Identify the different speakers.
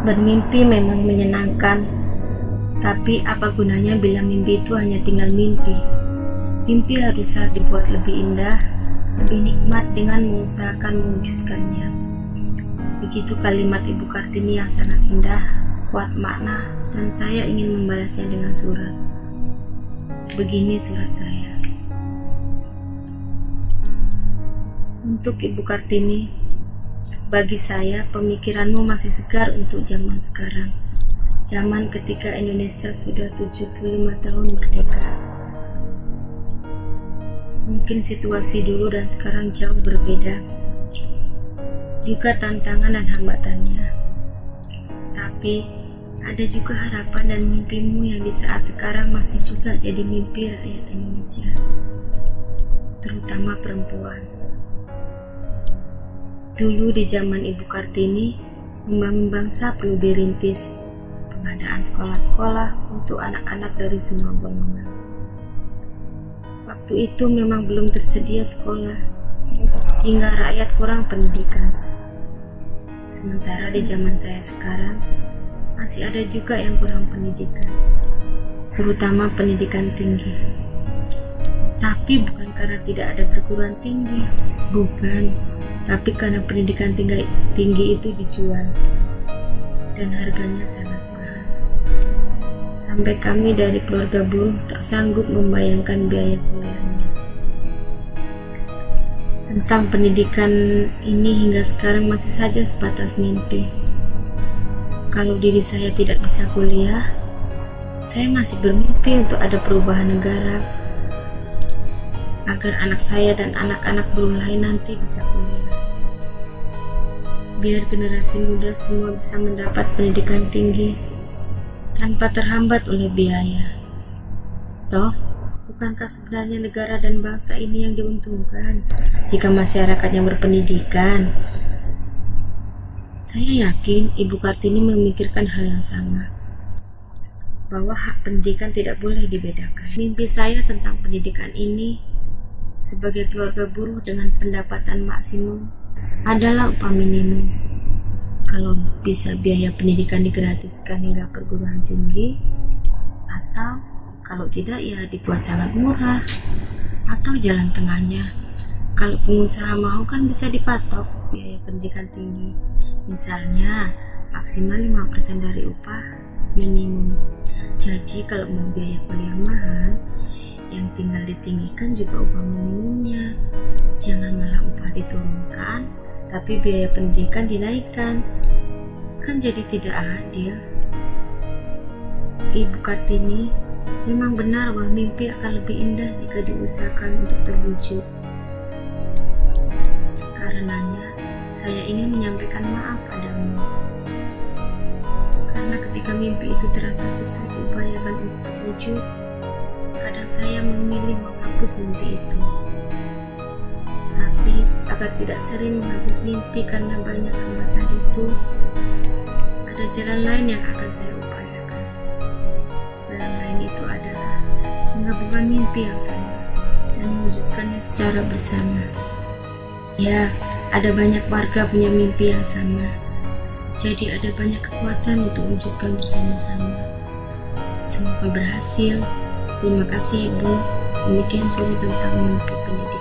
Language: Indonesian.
Speaker 1: Bermimpi memang menyenangkan, tapi apa gunanya bila mimpi itu hanya tinggal mimpi? Mimpi haruslah dibuat lebih indah, lebih nikmat dengan mengusahakan mewujudkannya. Begitu kalimat Ibu Kartini yang sangat indah, kuat makna, dan saya ingin membalasnya dengan surat. Begini surat saya. Untuk Ibu Kartini, bagi saya, pemikiranmu masih segar untuk zaman sekarang. Zaman ketika Indonesia sudah 75 tahun merdeka. Mungkin situasi dulu dan sekarang jauh berbeda. Juga tantangan dan hambatannya. Tapi ada juga harapan dan mimpimu yang di saat sekarang masih juga jadi mimpi rakyat Indonesia. Terutama perempuan. Dulu di zaman Ibu Kartini, membangun bangsa perlu dirintis. Pengadaan sekolah-sekolah untuk anak-anak dari semua golongan. Waktu itu memang belum tersedia sekolah, sehingga rakyat kurang pendidikan. Sementara di zaman saya sekarang, masih ada juga yang kurang pendidikan, terutama pendidikan tinggi. Tapi bukan karena tidak ada perguruan tinggi, bukan tapi karena pendidikan tinggi, tinggi itu dijual dan harganya sangat mahal. Sampai kami dari keluarga buruh tak sanggup membayangkan biaya kuliahnya. Tentang pendidikan ini hingga sekarang masih saja sebatas mimpi. Kalau diri saya tidak bisa kuliah, saya masih bermimpi untuk ada perubahan negara agar anak saya dan anak-anak buruh lain nanti bisa kuliah. Biar generasi muda semua bisa mendapat pendidikan tinggi tanpa terhambat oleh biaya. Toh, bukankah sebenarnya negara dan bangsa ini yang diuntungkan jika masyarakatnya berpendidikan? Saya yakin Ibu Kartini memikirkan hal yang sama bahwa hak pendidikan tidak boleh dibedakan. Mimpi saya tentang pendidikan ini sebagai keluarga buruh dengan pendapatan maksimum adalah upah minimum. Kalau bisa biaya pendidikan digratiskan hingga perguruan tinggi, atau kalau tidak ya dibuat sangat murah, atau jalan tengahnya. Kalau pengusaha mau kan bisa dipatok biaya pendidikan tinggi. Misalnya maksimal 5% dari upah minimum. Jadi kalau mau biaya kuliah mahal, yang tinggal ditinggikan juga upah minimumnya. Jangan malah upah diturunkan, tapi biaya pendidikan dinaikkan. Kan jadi tidak adil. Ibu Kartini memang benar bahwa mimpi akan lebih indah jika diusahakan untuk terwujud. Karenanya, saya ingin menyampaikan maaf padamu. Karena ketika mimpi itu terasa susah diupayakan untuk terwujud, saya memilih menghapus mimpi itu. Tapi agar tidak sering menghapus mimpi karena banyak hambatan itu, ada jalan lain yang akan saya upayakan. Jalan lain itu adalah menggabungkan mimpi yang sama dan mewujudkannya secara bersama. Ya, ada banyak warga punya mimpi yang sama. Jadi ada banyak kekuatan untuk mewujudkan bersama-sama. Semoga berhasil. Terima kasih Ibu. Demikian sore tentang mimpi pendidikan.